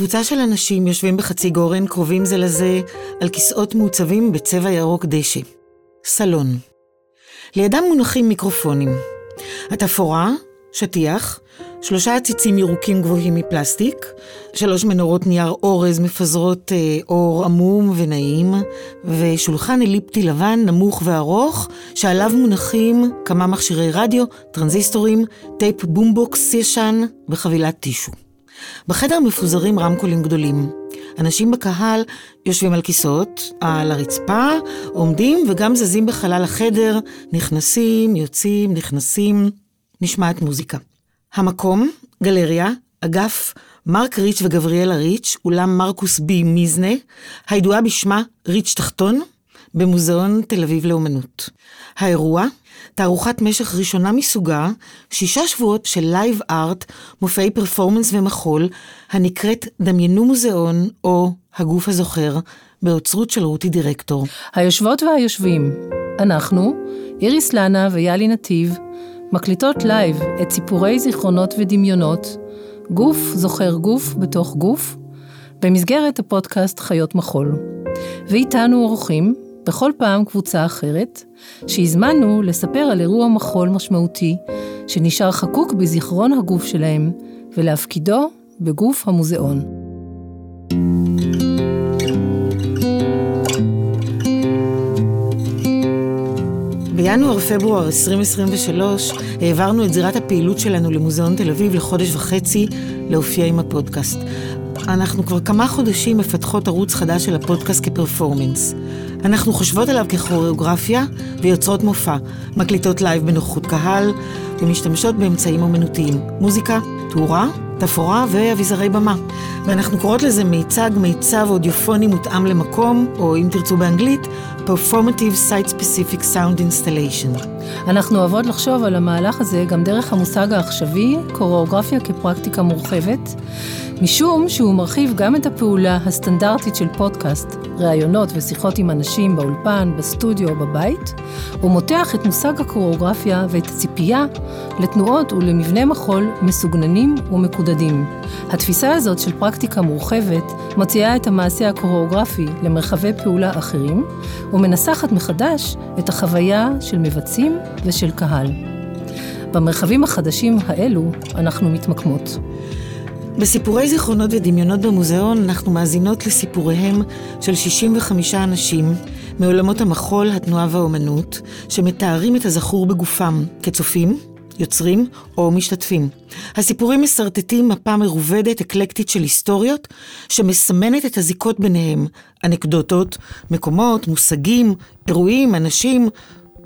קבוצה של אנשים יושבים בחצי גורן, קרובים זה לזה, על כיסאות מעוצבים בצבע ירוק דשא. סלון. לידם מונחים מיקרופונים. התפאורה, שטיח, שלושה עציצים ירוקים גבוהים מפלסטיק, שלוש מנורות נייר אורז מפזרות אה, אור עמום ונעים, ושולחן אליפטי לבן נמוך וארוך, שעליו מונחים כמה מכשירי רדיו, טרנזיסטורים, טייפ בומבוקס ישן וחבילת טישו. בחדר מפוזרים רמקולים גדולים. אנשים בקהל יושבים על כיסאות, על הרצפה, עומדים וגם זזים בחלל החדר, נכנסים, יוצאים, נכנסים, נשמעת מוזיקה. המקום, גלריה, אגף מרק ריץ' וגבריאלה ריץ', אולם מרקוס בי מיזנה, הידועה בשמה ריץ' תחתון, במוזיאון תל אביב לאומנות. האירוע, תערוכת משך ראשונה מסוגה, שישה שבועות של live art, מופעי פרפורמנס ומחול, הנקראת דמיינו מוזיאון, או הגוף הזוכר, באוצרות של רותי דירקטור. היושבות והיושבים, אנחנו, איריס לנה ויעלי נתיב, מקליטות live את סיפורי זיכרונות ודמיונות, גוף זוכר גוף בתוך גוף, במסגרת הפודקאסט חיות מחול. ואיתנו אורחים, בכל פעם קבוצה אחרת, שהזמנו לספר על אירוע מחול משמעותי, שנשאר חקוק בזיכרון הגוף שלהם, ולהפקידו בגוף המוזיאון. בינואר-פברואר 2023 העברנו את זירת הפעילות שלנו למוזיאון תל אביב לחודש וחצי להופיע עם הפודקאסט. אנחנו כבר כמה חודשים מפתחות ערוץ חדש של הפודקאסט כפרפורמנס. אנחנו חושבות עליו ככוריאוגרפיה ויוצרות מופע, מקליטות live בנוכחות קהל ומשתמשות באמצעים אומנותיים, מוזיקה, תאורה, תפאורה ואביזרי במה. ואנחנו קוראות לזה מיצג, מיצב אודיופוני מותאם למקום, או אם תרצו באנגלית, Performative Site Specific Sound Installation. אנחנו אוהבות לחשוב על המהלך הזה גם דרך המושג העכשווי, קוריאוגרפיה כפרקטיקה מורחבת, משום שהוא מרחיב גם את הפעולה הסטנדרטית של פודקאסט, ראיונות ושיחות עם אנשים באולפן, בסטודיו או בבית, ומותח את מושג הקוריאוגרפיה ואת הציפייה לתנועות ולמבנה מחול מסוגננים ומקודדים. התפיסה הזאת של פרקטיקה מורחבת מוציאה את המעשה הקוריאוגרפי למרחבי פעולה אחרים, ומנסחת מחדש את החוויה של מבצעים ושל קהל. במרחבים החדשים האלו אנחנו מתמקמות. בסיפורי זיכרונות ודמיונות במוזיאון אנחנו מאזינות לסיפוריהם של 65 אנשים מעולמות המחול, התנועה והאומנות, שמתארים את הזכור בגופם כצופים, יוצרים או משתתפים. הסיפורים מסרטטים מפה מרובדת, אקלקטית של היסטוריות, שמסמנת את הזיקות ביניהם, אנקדוטות, מקומות, מושגים, אירועים, אנשים,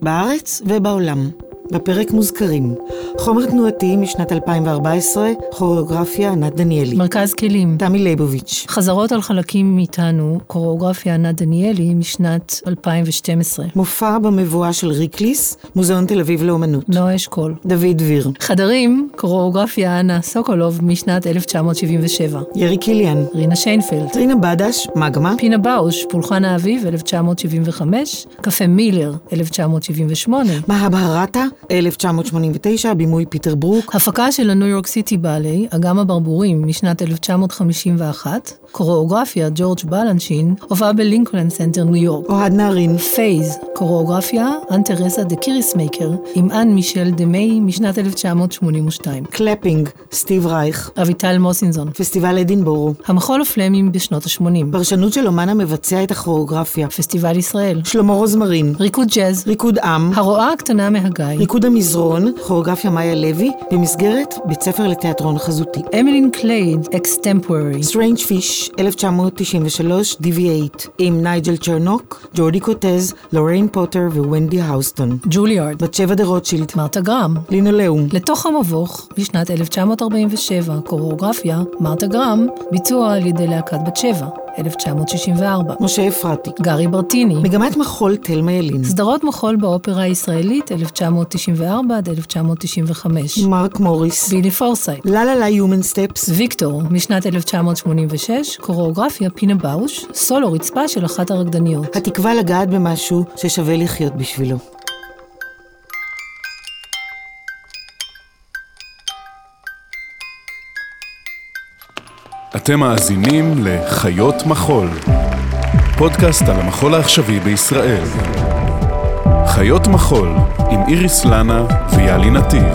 בארץ ובעולם. בפרק מוזכרים חומר תנועתי משנת 2014, כוריאוגרפיה ענת דניאלי. מרכז כלים. תמי ליבוביץ'. חזרות על חלקים מאיתנו, כוריאוגרפיה ענת דניאלי משנת 2012. מופע במבואה של ריקליס, מוזיאון תל אביב לאומנות. נועה אשכול. דוד דביר. חדרים, כוריאוגרפיה אנה סוקולוב משנת 1977. ירי קיליאן. רינה שיינפלד. טרינה בדש, מגמה. פינה באוש, פולחן האביב, 1975. קפה מולר, 1978. מהבהרתה, 1989, בימוי פיטר ברוק. הפקה של ה New York City Ballet, אגם הברבורים, משנת 1951. קוריאוגרפיה, ג'ורג' בלנשין, הופעה בלינקולן סנטר, ניו יורק. אוהד נהרין. Fase, קוריאוגרפיה, אנטרסה דה קיריסמייקר, עם אנ מישל דה מיי, משנת 1982. Clapping, סטיב רייך. אביטל מוסינזון. פסטיבל אדינבורו. המחול הפלמי בשנות ה-80. פרשנות של אומן המבצע את הכוריאוגרפיה. פסטיבל ישראל. שלמה רוזמרין. ריקוד ג'אז. ריקוד עם. הרועה הקטנה מהגיא. ריקוד המזרון, כוריאוגרפיה מאיה לוי, במסגרת בית ספר לתיאטרון חזותי. אמילין קלייד, Extemporary. Strange Fish, 1993, DV8, עם נייג'ל צ'רנוק, ג'ורדי קורטז, לורן פוטר וונדי האוסטון. ג'וליארד. בת שבע דה רוטשילד. מרתה גרהם. לינולאום. לתוך המבוך, בשנת 1947, קוריאוגרפיה, מרתה גרהם, ביצוע על ידי להקת בת שבע. 1964. משה אפרתי. גרי ברטיני. מגמת מחול תלמה ילין. סדרות מחול באופרה הישראלית 1994 עד 1995. מרק מוריס. בילי פורסייט. La La La Human Steps. ויקטור, משנת 1986, קוריאוגרפיה פינה באוש, סולו רצפה של אחת הרקדניות. התקווה לגעת במשהו ששווה לחיות בשבילו. אתם מאזינים לחיות מחול, פודקאסט על המחול העכשווי בישראל. חיות מחול עם איריס לנה ויאלי נתיב.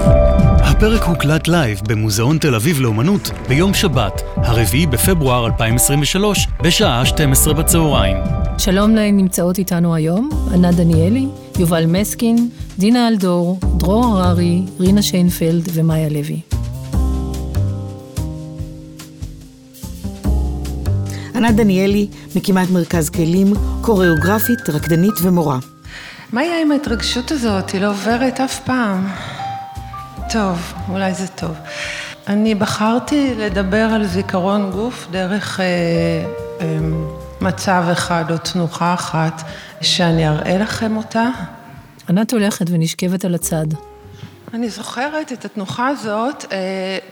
הפרק הוקלט לייב במוזיאון תל אביב לאומנות ביום שבת, הרביעי בפברואר 2023, בשעה 12 בצהריים. שלום להן נמצאות איתנו היום, ענת דניאלי, יובל מסקין, דינה אלדור, דרור הררי, רינה שיינפלד ומאיה לוי. ענת דניאלי, מקימת מרכז כלים, קוריאוגרפית, רקדנית ומורה. מה יהיה עם ההתרגשות הזאת? היא לא עוברת אף פעם. טוב, אולי זה טוב. אני בחרתי לדבר על זיכרון גוף דרך אה, אה, מצב אחד או תנוחה אחת, שאני אראה לכם אותה. ענת הולכת ונשכבת על הצד. אני זוכרת את התנוחה הזאת אה,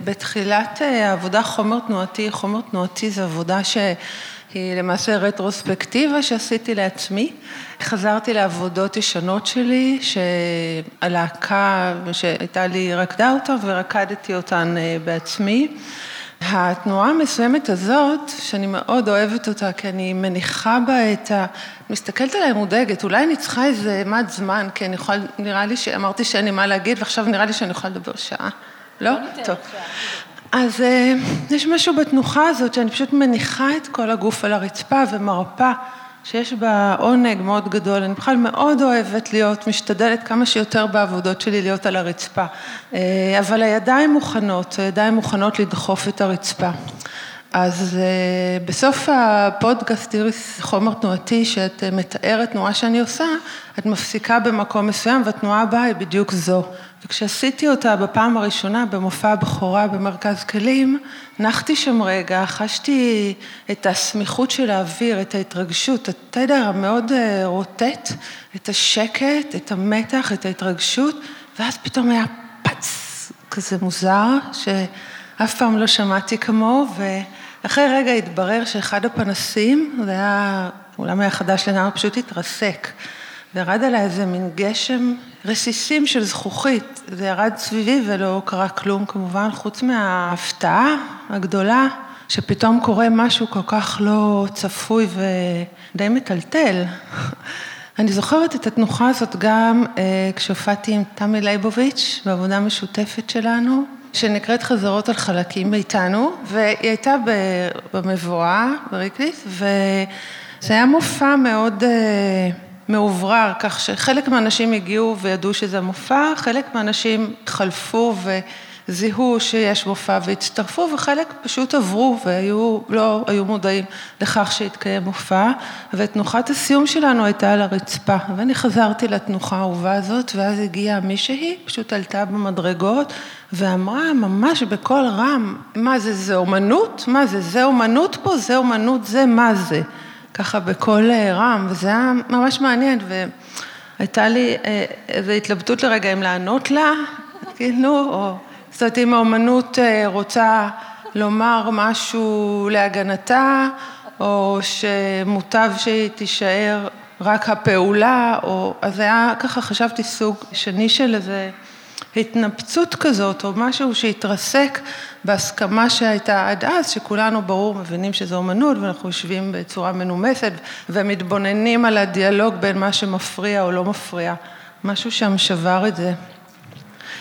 בתחילת אה, העבודה חומר תנועתי. חומר תנועתי זה עבודה שהיא למעשה רטרוספקטיבה שעשיתי לעצמי. חזרתי לעבודות ישנות שלי, שהלהקה שהייתה לי רקדה אותה ורקדתי אותן אה, בעצמי. התנועה המסוימת הזאת, שאני מאוד אוהבת אותה, כי אני מניחה בה את ה... מסתכלת עליה מודאגת, אולי אני צריכה איזה מד זמן, כי אני יכולה, נראה לי שאמרתי שאין לי מה להגיד, ועכשיו נראה לי שאני יכולה לדבר שעה. לא? טוב. אז אה, יש משהו בתנוחה הזאת, שאני פשוט מניחה את כל הגוף על הרצפה ומרפה. שיש בה עונג מאוד גדול, אני בכלל מאוד אוהבת להיות, משתדלת כמה שיותר בעבודות שלי להיות על הרצפה, אה, אבל הידיים מוכנות, הידיים מוכנות לדחוף את הרצפה. אז אה, בסוף הפודקאסט איריס חומר תנועתי, שאת מתארת תנועה שאני עושה, את מפסיקה במקום מסוים והתנועה הבאה היא בדיוק זו. וכשעשיתי אותה בפעם הראשונה במופע הבכורה במרכז כלים, נחתי שם רגע, חשתי את הסמיכות של האוויר, את ההתרגשות, התדר המאוד אה, רוטט, את השקט, את המתח, את ההתרגשות, ואז פתאום היה פץ כזה מוזר, שאף פעם לא שמעתי כמוהו, ואחרי רגע התברר שאחד הפנסים, זה היה, אולם היה חדש לנער, פשוט התרסק. וירד עליי איזה מין גשם, רסיסים של זכוכית, זה ירד סביבי ולא קרה כלום כמובן, חוץ מההפתעה הגדולה, שפתאום קורה משהו כל כך לא צפוי ודי מטלטל. אני זוכרת את התנוחה הזאת גם אה, כשהופעתי עם תמי ליבוביץ' בעבודה משותפת שלנו, שנקראת חזרות על חלקים מאיתנו, והיא הייתה במבואה, בריקליס, וזה היה מופע מאוד... אה, מאוברר, כך שחלק מהאנשים הגיעו וידעו שזה מופע, חלק מהאנשים חלפו וזיהו שיש מופע והצטרפו, וחלק פשוט עברו והיו, לא היו מודעים לכך שהתקיים מופע, ותנוחת הסיום שלנו הייתה על הרצפה, ואני חזרתי לתנוחה האהובה הזאת, ואז הגיעה מישהי, פשוט עלתה במדרגות, ואמרה ממש בקול רם, מה זה, זה אומנות? מה זה, זה אומנות פה? זה אומנות זה? מה זה? ככה בקול אה, רם, וזה היה ממש מעניין, והייתה לי אה, איזו התלבטות לרגע אם לענות לה, כאילו, או... זאת אומרת, אם האומנות אה, רוצה לומר משהו להגנתה, או שמוטב שהיא תישאר רק הפעולה, או... אז היה ככה, חשבתי סוג שני של איזה התנפצות כזאת, או משהו שהתרסק בהסכמה שהייתה עד אז, שכולנו ברור מבינים שזו אומנות ואנחנו יושבים בצורה מנומסת ומתבוננים על הדיאלוג בין מה שמפריע או לא מפריע. משהו שם שבר את זה.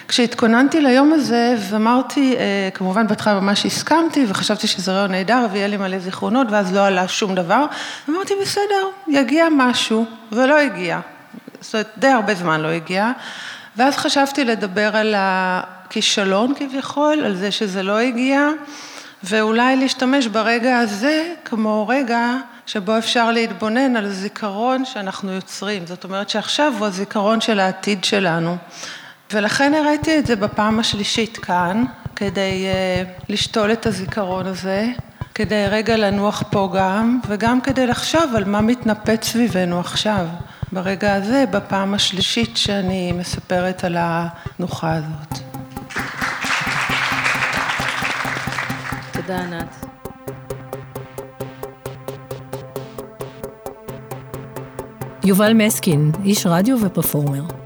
כשהתכוננתי ליום הזה ואמרתי, אה, כמובן בהתחלה ממש הסכמתי וחשבתי שזה רעיון נהדר ויהיה לי מלא זיכרונות ואז לא עלה שום דבר, אמרתי בסדר, יגיע משהו ולא הגיע. זאת אומרת, די הרבה זמן לא הגיע. ואז חשבתי לדבר על הכישלון כביכול, על זה שזה לא הגיע, ואולי להשתמש ברגע הזה כמו רגע שבו אפשר להתבונן על זיכרון שאנחנו יוצרים. זאת אומרת שעכשיו הוא הזיכרון של העתיד שלנו. ולכן הראיתי את זה בפעם השלישית כאן, כדי uh, לשתול את הזיכרון הזה, כדי רגע לנוח פה גם, וגם כדי לחשוב על מה מתנפץ סביבנו עכשיו. ברגע הזה, בפעם השלישית שאני מספרת על התנוחה הזאת. תודה, ענת. יובל מסקין, איש רדיו ופרפורמר.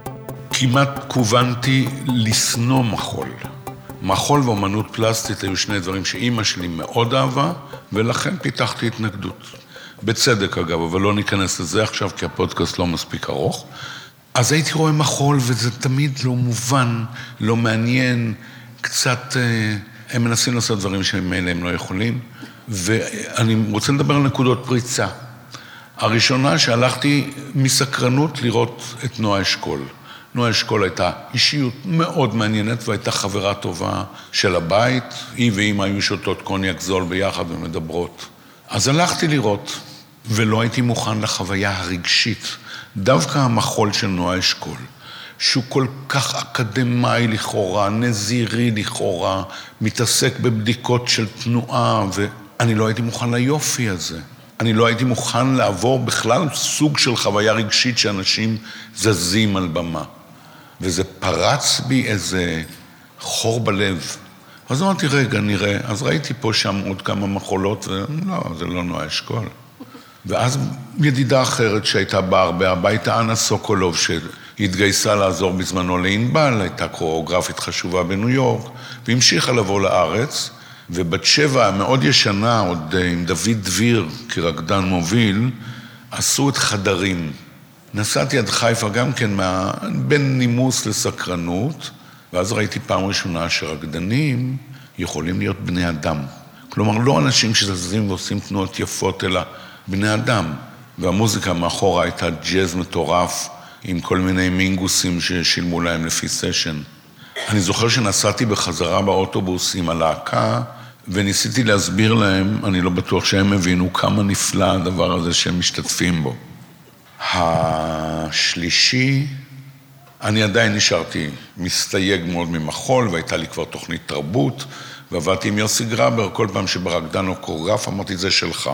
כמעט כוונתי לשנוא מחול. מחול ואומנות פלסטית היו שני דברים שאימא שלי מאוד אהבה, ולכן פיתחתי התנגדות. בצדק אגב, אבל לא ניכנס לזה עכשיו, כי הפודקאסט לא מספיק ארוך. אז הייתי רואה מחול, וזה תמיד לא מובן, לא מעניין, קצת... אה, הם מנסים לעשות דברים שממילא הם לא יכולים, ואני רוצה לדבר על נקודות פריצה. הראשונה שהלכתי מסקרנות לראות את נועה אשכול. נועה אשכול הייתה אישיות מאוד מעניינת והייתה חברה טובה של הבית. היא ואימא היו שותות קוניאק זול ביחד ומדברות. אז הלכתי לראות, ולא הייתי מוכן לחוויה הרגשית. דווקא המחול של נועה אשכול, שהוא כל כך אקדמאי לכאורה, נזירי לכאורה, מתעסק בבדיקות של תנועה, ואני לא הייתי מוכן ליופי הזה. אני לא הייתי מוכן לעבור בכלל סוג של חוויה רגשית שאנשים זזים על במה. וזה פרץ בי איזה חור בלב. אז אמרתי, רגע, נראה. אז ראיתי פה שם עוד כמה מחולות, ולא, זה לא נועה אשכול. ואז ידידה אחרת שהייתה בה הרבה הביתה, אנה סוקולוב, שהתגייסה לעזור בזמנו לענבל, הייתה קוריאוגרפית חשובה בניו יורק, והמשיכה לבוא לארץ. ובת שבע, מאוד ישנה, עוד עם דוד דביר כרקדן מוביל, עשו את חדרים. נסעתי עד חיפה גם כן מה... בין נימוס לסקרנות, ואז ראיתי פעם ראשונה שרקדנים יכולים להיות בני אדם. כלומר, לא אנשים שזזים ועושים תנועות יפות, אלא בני אדם. והמוזיקה מאחורה הייתה ג'אז מטורף, עם כל מיני מינגוסים ששילמו להם לפי סשן. אני זוכר שנסעתי בחזרה באוטובוס עם הלהקה, וניסיתי להסביר להם, אני לא בטוח שהם הבינו כמה נפלא הדבר הזה שהם משתתפים בו. השלישי, אני עדיין נשארתי מסתייג מאוד ממחול, והייתה לי כבר תוכנית תרבות, ועבדתי עם יוסי גרבר, כל פעם שברקדן או קוריאגרף אמרתי, זה שלך.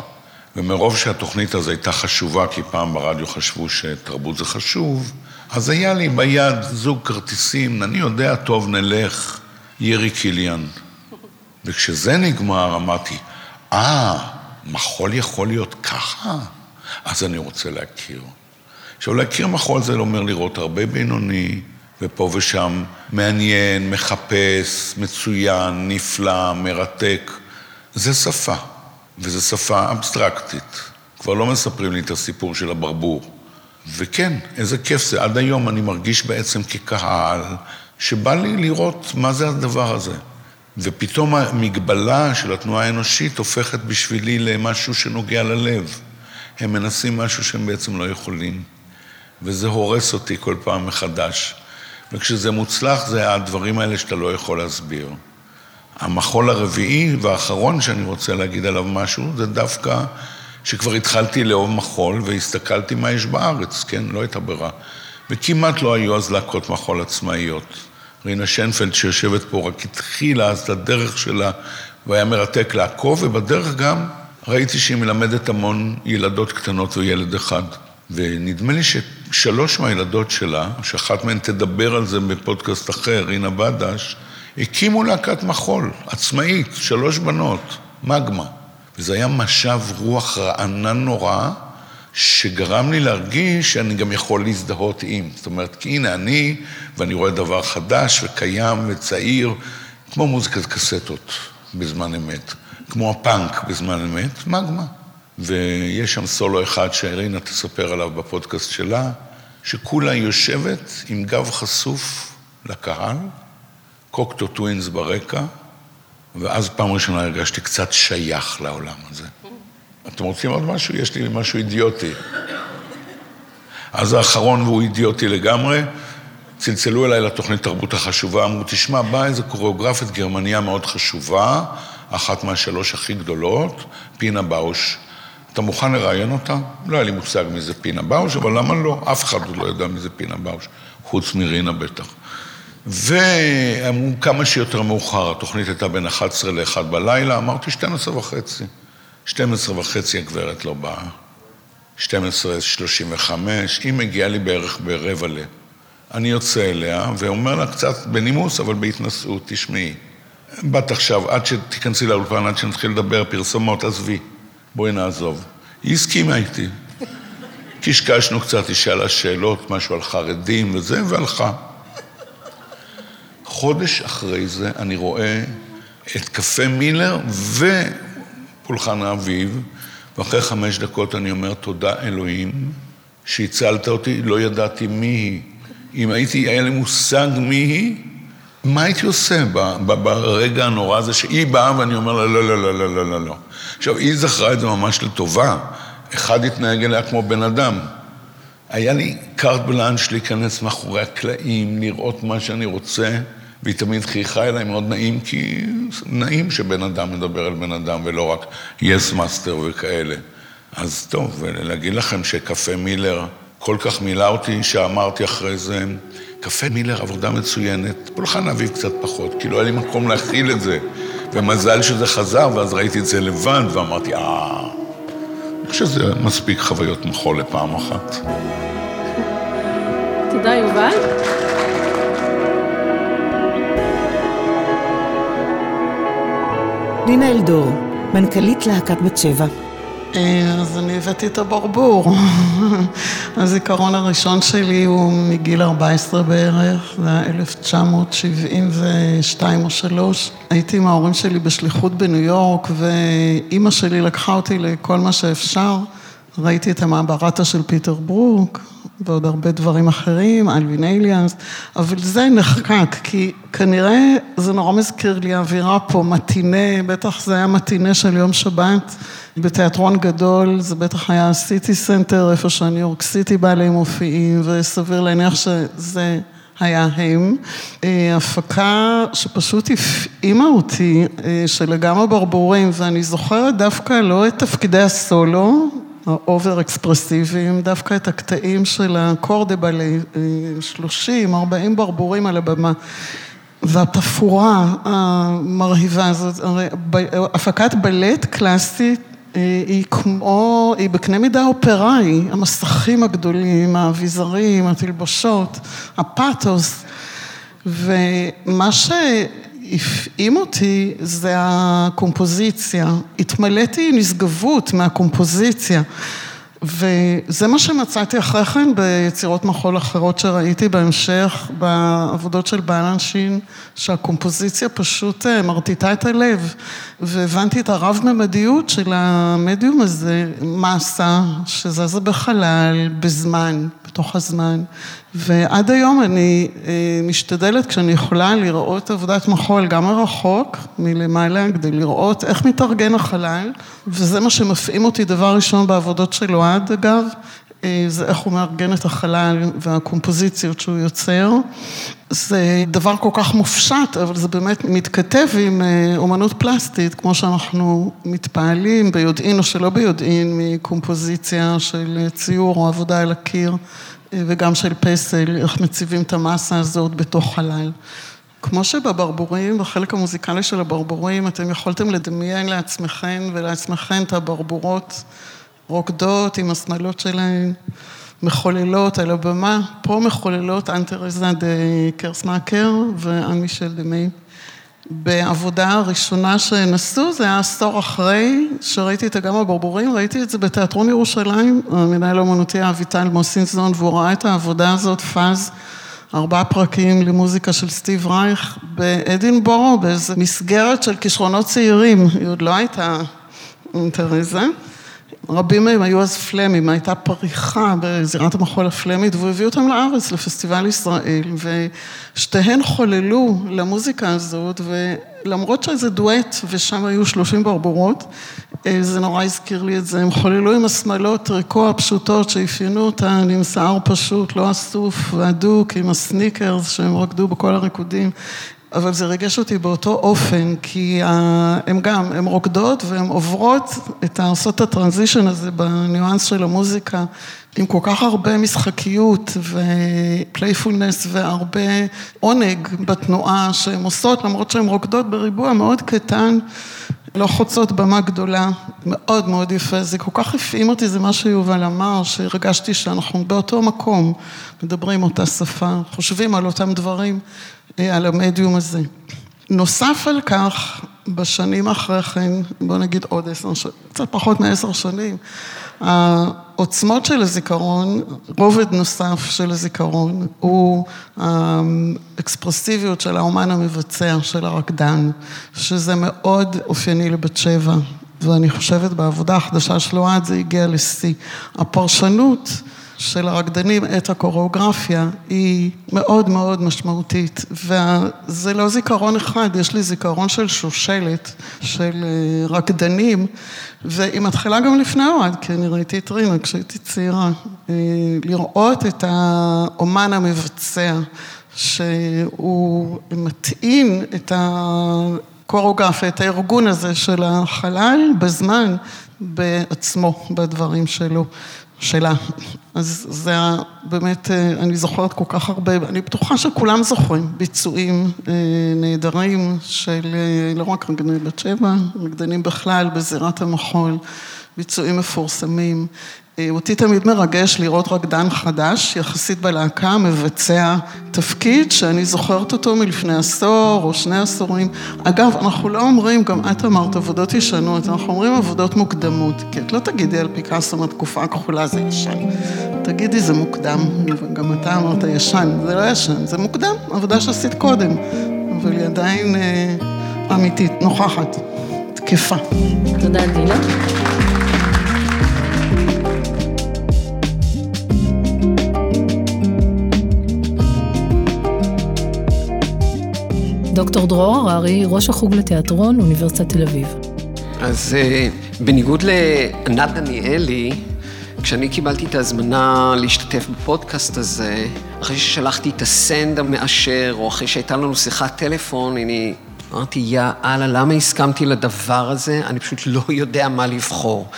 ומרוב שהתוכנית הזו הייתה חשובה, כי פעם ברדיו חשבו שתרבות זה חשוב, אז היה לי ביד זוג כרטיסים, אני יודע, טוב, נלך, ירי קיליאן. וכשזה נגמר, אמרתי, אה, מחול יכול להיות ככה? אז אני רוצה להכיר. עכשיו, להכיר מחול זה אומר לראות הרבה בינוני, ופה ושם מעניין, מחפש, מצוין, נפלא, מרתק. זה שפה, וזו שפה אבסטרקטית. כבר לא מספרים לי את הסיפור של הברבור. וכן, איזה כיף זה. עד היום אני מרגיש בעצם כקהל, שבא לי לראות מה זה הדבר הזה. ופתאום המגבלה של התנועה האנושית הופכת בשבילי למשהו שנוגע ללב. הם מנסים משהו שהם בעצם לא יכולים, וזה הורס אותי כל פעם מחדש. וכשזה מוצלח, זה הדברים האלה שאתה לא יכול להסביר. המחול הרביעי והאחרון שאני רוצה להגיד עליו משהו, זה דווקא שכבר התחלתי לאהוב מחול והסתכלתי מה יש בארץ, כן? לא הייתה ברירה. וכמעט לא היו אז להקות מחול עצמאיות. רינה שנפלד שיושבת פה רק התחילה אז את הדרך שלה, והיה מרתק לעקוב, ובדרך גם ראיתי שהיא מלמדת המון ילדות קטנות וילד אחד. ונדמה לי ששלוש מהילדות שלה, שאחת מהן תדבר על זה בפודקאסט אחר, רינה בדש, הקימו להקת מחול, עצמאית, שלוש בנות, מגמה. וזה היה משב רוח רענן נורא, שגרם לי להרגיש שאני גם יכול להזדהות עם. זאת אומרת, כי הנה אני, ואני רואה דבר חדש וקיים וצעיר, כמו מוזיקת קסטות בזמן אמת, כמו הפאנק בזמן אמת, מגמה. ויש שם סולו אחד שאירינה תספר עליו בפודקאסט שלה, שכולה יושבת עם גב חשוף לקהל, קוקטו טווינס ברקע, ואז פעם ראשונה הרגשתי קצת שייך לעולם הזה. אתם רוצים עוד משהו? יש לי משהו אידיוטי. אז האחרון, והוא אידיוטי לגמרי, צלצלו אליי לתוכנית תרבות החשובה, אמרו, תשמע, באה איזו קוריאוגרפית גרמניה מאוד חשובה, אחת מהשלוש הכי גדולות, פינה באוש. אתה מוכן לראיין אותה? לא היה לי מושג מי זה פינה באוש, אבל למה לא? אף אחד עוד לא יודע מי זה פינה באוש, חוץ מרינה בטח. ואמרו כמה שיותר מאוחר, התוכנית הייתה בין 11 ל-1 בלילה, אמרתי 12 וחצי. 12 וחצי הגברת לא באה, 12.35, היא מגיעה לי בערך ברבע ל... אני יוצא אליה ואומר לה קצת בנימוס, אבל בהתנשאות, תשמעי, באת עכשיו, עד שתיכנסי לאולפן, עד שנתחיל לדבר פרסומות, עזבי, בואי נעזוב. היא הסכימה איתי. קשקשנו קצת, היא שאלה שאלות, משהו על חרדים וזה, והלכה. חודש אחרי זה אני רואה את קפה מילר ופולחן האביב, ואחרי חמש דקות אני אומר, תודה אלוהים, שהצלת אותי, לא ידעתי מי היא. אם הייתי, היה לי מושג מי היא, מה הייתי עושה ברגע הנורא הזה שהיא באה ואני אומר לה, לא, לא, לא, לא, לא, לא, לא. עכשיו, היא זכרה את זה ממש לטובה. אחד התנהג אליה כמו בן אדם. היה לי קארט בלאנש להיכנס מאחורי הקלעים, לראות מה שאני רוצה, והיא תמיד חייכה אליי מאוד נעים, כי נעים שבן אדם מדבר על בן אדם ולא רק yes yes master וכאלה. אז טוב, ולהגיד לכם שקפה מולר כל כך מילא אותי, שאמרתי אחרי זה, קפה מולר עבודה מצוינת, פולחן אביב קצת פחות, כי לא היה לי מקום להכיל את זה. ומזל שזה חזר, ואז ראיתי את זה לבד, ואמרתי, אה... אני חושב שזה מספיק חוויות מחול לפעם אחת. תודה, יובל. נינה אלדור, מנכ"לית להקת בת שבע. אה, אז אני הבאתי את הברבור. הזיכרון הראשון שלי הוא מגיל 14 בערך, זה היה 1972 או 3. הייתי עם ההורים שלי בשליחות בניו יורק, ואימא שלי לקחה אותי לכל מה שאפשר. ראיתי את המהאבהראטה של פיטר ברוק, ועוד הרבה דברים אחרים, אלווין אליאנס, אבל זה נחקק, כי כנראה זה נורא מזכיר לי האווירה פה, מטינה, בטח זה היה מטינה של יום שבת. בתיאטרון גדול, זה בטח היה סיטי סנטר, איפה שה New York City Ballet מופיעים, וסביר להניח שזה היה הם. אה, הפקה שפשוט הפעימה אותי, אה, של לגמרי ברבורים, ואני זוכרת דווקא לא את תפקידי הסולו, ה over אקספרסיביים, דווקא את הקטעים של ה corps de ballet, 30, 40 ברבורים על הבמה. והתפאורה המרהיבה הזאת, הפקת בלט קלאסית אה, היא כמו, היא בקנה מידה אופראי, המסכים הגדולים, האביזרים, התלבושות, הפאתוס, ומה שהפעים אותי זה הקומפוזיציה. התמלאתי נשגבות מהקומפוזיציה. וזה מה שמצאתי אחרי כן ביצירות מחול אחרות שראיתי בהמשך, בעבודות של בלנשין, שהקומפוזיציה פשוט אה, מרטיטה את הלב, והבנתי את הרב-ממדיות של המדיום הזה, מסה שזזה בחלל, בזמן, בתוך הזמן. ועד היום אני אה, משתדלת כשאני יכולה לראות עבודת מחול גם מרחוק, מלמעלה, כדי לראות איך מתארגן החלל, וזה מה שמפעים אותי דבר ראשון בעבודות של אוהד אגב, זה איך הוא מארגן את החלל והקומפוזיציות שהוא יוצר. זה דבר כל כך מופשט, אבל זה באמת מתכתב עם אה, אומנות פלסטית, כמו שאנחנו מתפעלים ביודעין או שלא ביודעין מקומפוזיציה של ציור או עבודה על הקיר. וגם של פסל, איך מציבים את המסה הזאת בתוך חלל. כמו שבברבורים, בחלק המוזיקלי של הברבורים, אתם יכולתם לדמיין לעצמכם ולעצמכם את הברבורות רוקדות עם השמלות שלהן, מחוללות על הבמה, פה מחוללות אן תרזה דה קירסמאקר ואן מישל דה מי. בעבודה הראשונה שנסעו, זה היה עשור אחרי שראיתי את אגם הברבורים, ראיתי את זה בתיאטרון ירושלים, המנהל האומנותי אביטל מוסינזון, והוא ראה את העבודה הזאת, Fase, ארבעה פרקים למוזיקה של סטיב רייך, באדינבורו, באיזו מסגרת של כישרונות צעירים, היא עוד לא הייתה תרזה. רבים מהם היו אז פלמים, הייתה פריחה בזירת המחול הפלמית, והוא הביא אותם לארץ, לפסטיבל ישראל, ושתיהן חוללו למוזיקה הזאת, ולמרות שזה דואט, ושם היו שלושים ברבורות, אה, זה נורא הזכיר לי את זה, הם חוללו עם השמלות ריקו הפשוטות שאפיינו אותן, עם שיער פשוט, לא אסוף והדוק, עם הסניקרס שהם רקדו בכל הריקודים. אבל זה ריגש אותי באותו אופן, כי הן גם, הן רוקדות והן עוברות את, לעשות את הטרנזישן הזה בניואנס של המוזיקה, עם כל כך הרבה משחקיות ופלייפולנס והרבה עונג בתנועה שהן עושות, למרות שהן רוקדות בריבוע מאוד קטן. לא חוצות במה גדולה, מאוד מאוד יפה, זה כל כך הפעים אותי, זה מה שיובל אמר, שהרגשתי שאנחנו באותו מקום, מדברים אותה שפה, חושבים על אותם דברים, על המדיום הזה. נוסף על כך, בשנים אחרי כן, בוא נגיד עוד עשר שנים, קצת פחות מעשר שנים, העוצמות של הזיכרון, רובד נוסף של הזיכרון, הוא האקספרסיביות של האומן המבצע, של הרקדן, שזה מאוד אופייני לבת שבע, ואני חושבת בעבודה החדשה של אוהד זה הגיע לשיא. הפרשנות של הרקדנים את הקוריאוגרפיה היא מאוד מאוד משמעותית, וזה לא זיכרון אחד, יש לי זיכרון של שושלת, של אה, רקדנים, והיא מתחילה גם לפני אוהד, כי אני ראיתי את רינה כשהייתי צעירה, אה, לראות את האומן המבצע, שהוא מטעין את הקוריאוגרפיה, את הארגון הזה של החלל בזמן, בעצמו, בדברים שלו. שלה. אז זה היה באמת, אה, אני זוכרת כל כך הרבה, אני בטוחה שכולם זוכרים ביצועים אה, נהדרים של אה, לא רק רקדני בת שבע, רקדנים בכלל בזירת המחול, ביצועים מפורסמים. אה, אותי תמיד מרגש לראות רקדן חדש, יחסית בלהקה, מבצע תפקיד שאני זוכרת אותו מלפני עשור או שני עשורים. אגב, אנחנו לא אומרים, גם את אמרת עבודות ישנות, אנחנו אומרים עבודות מוקדמות, כי את לא תגידי על פיקאסו מהתקופה הכחולה זה ישן. תגידי זה מוקדם, וגם אתה אמרת ישן, זה לא ישן, זה מוקדם, עבודה שעשית קודם, אבל היא עדיין אה, אמיתית, נוכחת, תקפה. תודה, דינה. דוקטור דרור הררי, ראש החוג לתיאטרון, אוניברסיטת תל אביב. אז אה, בניגוד לענת דניאלי, כשאני קיבלתי את ההזמנה להשתתף בפודקאסט הזה, אחרי ששלחתי את הסנד המאשר, או אחרי שהייתה לנו שיחת טלפון, אני אמרתי, יא אללה, למה הסכמתי לדבר הזה? אני פשוט לא יודע מה לבחור.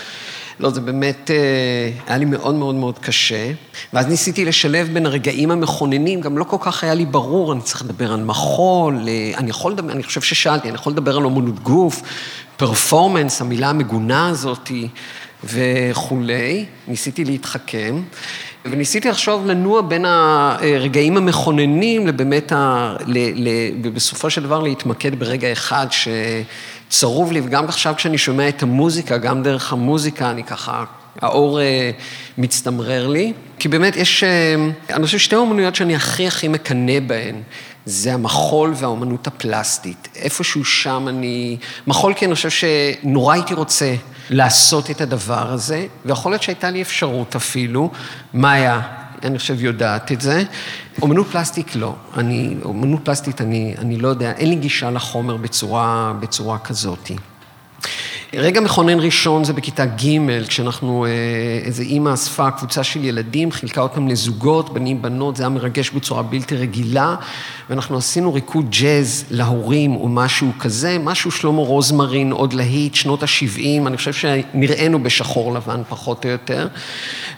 לא, זה באמת אה, היה לי מאוד מאוד מאוד קשה. ואז ניסיתי לשלב בין הרגעים המכוננים, גם לא כל כך היה לי ברור, אני צריך לדבר על מחול, אה, אני יכול לדבר, אני חושב ששאלתי, אני יכול לדבר על אומנות גוף, פרפורמנס, המילה המגונה הזאתי וכולי. ניסיתי להתחכם. וניסיתי לחשוב לנוע בין הרגעים המכוננים לבאמת, ה... ל... ל... ובסופו של דבר להתמקד ברגע אחד ש... צרוב לי, וגם עכשיו כשאני שומע את המוזיקה, גם דרך המוזיקה, אני ככה, האור אה, מצטמרר לי. כי באמת יש, אה, אני חושב שתי האומנויות שאני הכי הכי מקנא בהן, זה המחול והאומנות הפלסטית. איפשהו שם אני... מחול כי אני חושב שנורא הייתי רוצה לעשות את הדבר הזה, ויכול להיות שהייתה לי אפשרות אפילו. מאיה, אני חושב יודעת את זה. אומנות פלסטיק לא. אני, אומנות פלסטית אני, אני לא יודע, אין לי גישה לחומר בצורה, בצורה כזאתי. רגע מכונן ראשון זה בכיתה ג', כשאנחנו, אה, איזה אימא אספה קבוצה של ילדים, חילקה אותם לזוגות, בנים, בנות, זה היה מרגש בצורה בלתי רגילה, ואנחנו עשינו ריקוד ג'אז להורים או משהו כזה, משהו שלמה רוזמרין, עוד להיט, שנות ה-70, אני חושב שנראינו בשחור לבן פחות או יותר.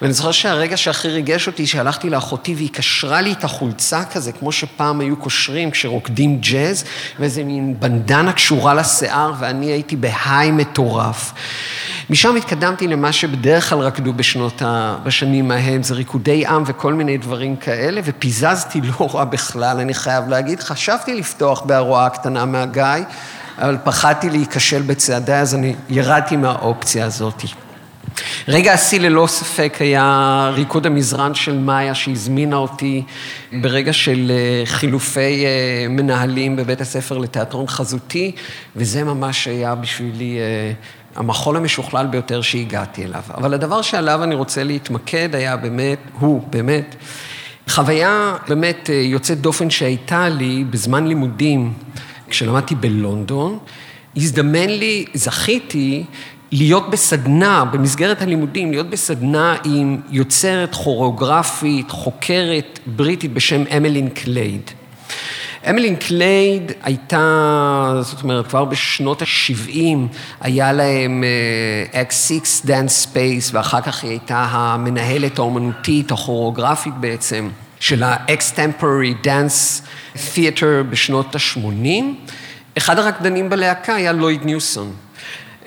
ואני זוכר שהרגע שהכי ריגש אותי, שהלכתי לאחותי והיא קשרה לי את החולצה כזה, כמו שפעם היו קושרים כשרוקדים ג'אז, ואיזה מין בנדנה קשורה לשיער, ואני הייתי בהיי מטורף. משם התקדמתי למה שבדרך כלל רקדו בשנות ה... בשנים ההם, זה ריקודי עם וכל מיני דברים כאלה, ופיזזתי לא רע בכלל, אני חייב להגיד. חשבתי לפתוח בהרואה הקטנה מהגיא, אבל פחדתי להיכשל בצעדיי, אז אני ירדתי מהאופציה הזאת. רגע השיא ללא ספק היה ריקוד המזרן של מאיה שהזמינה אותי ברגע של אה, חילופי אה, מנהלים בבית הספר לתיאטרון חזותי, וזה ממש היה בשבילי אה, המחול המשוכלל ביותר שהגעתי אליו. אבל הדבר שעליו אני רוצה להתמקד היה באמת, הוא באמת, חוויה באמת יוצאת דופן שהייתה לי בזמן לימודים, כשלמדתי בלונדון, הזדמן לי, זכיתי להיות בסדנה, במסגרת הלימודים, להיות בסדנה עם יוצרת כוריאוגרפית, חוקרת בריטית בשם אמלין קלייד. אמלין קלייד הייתה, זאת אומרת, כבר בשנות ה-70 היה להם X6 Dance Space, ואחר כך היא הייתה המנהלת האומנותית, הכוריאוגרפית בעצם, של ה-Extemporary Dance Theater בשנות ה-80. אחד הרקדנים בלהקה היה לויד ניוסון.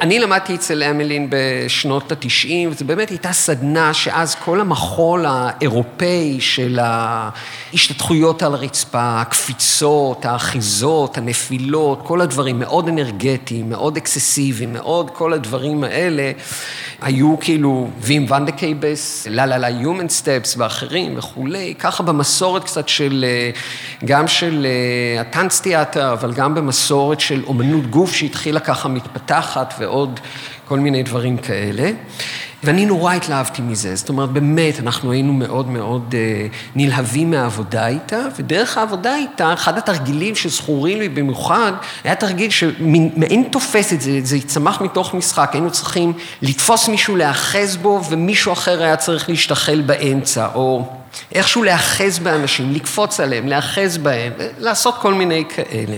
אני למדתי אצל אמלין בשנות ה-90, וזו באמת הייתה סדנה שאז כל המחול האירופאי של ההשתטחויות על הרצפה, הקפיצות, האחיזות, הנפילות, כל הדברים מאוד אנרגטיים, מאוד אקססיביים, מאוד כל הדברים האלה, היו כאילו וים ונדקייבוס, La La La Human Steps ואחרים וכולי, ככה במסורת קצת של, גם של הטאנץ תיאטר, אבל גם במסורת של אומנות גוף שהתחילה ככה מתפתחת ועוד כל מיני דברים כאלה. ואני נורא התלהבתי מזה, זאת אומרת, באמת, אנחנו היינו מאוד מאוד אה, נלהבים מהעבודה איתה, ודרך העבודה איתה, אחד התרגילים שזכורים לי במיוחד, היה תרגיל שמעין תופס את זה, זה צמח מתוך משחק, היינו צריכים לתפוס מישהו, להאחז בו, ומישהו אחר היה צריך להשתחל באמצע, או איכשהו להאחז באנשים, לקפוץ עליהם, להאחז בהם, לעשות כל מיני כאלה.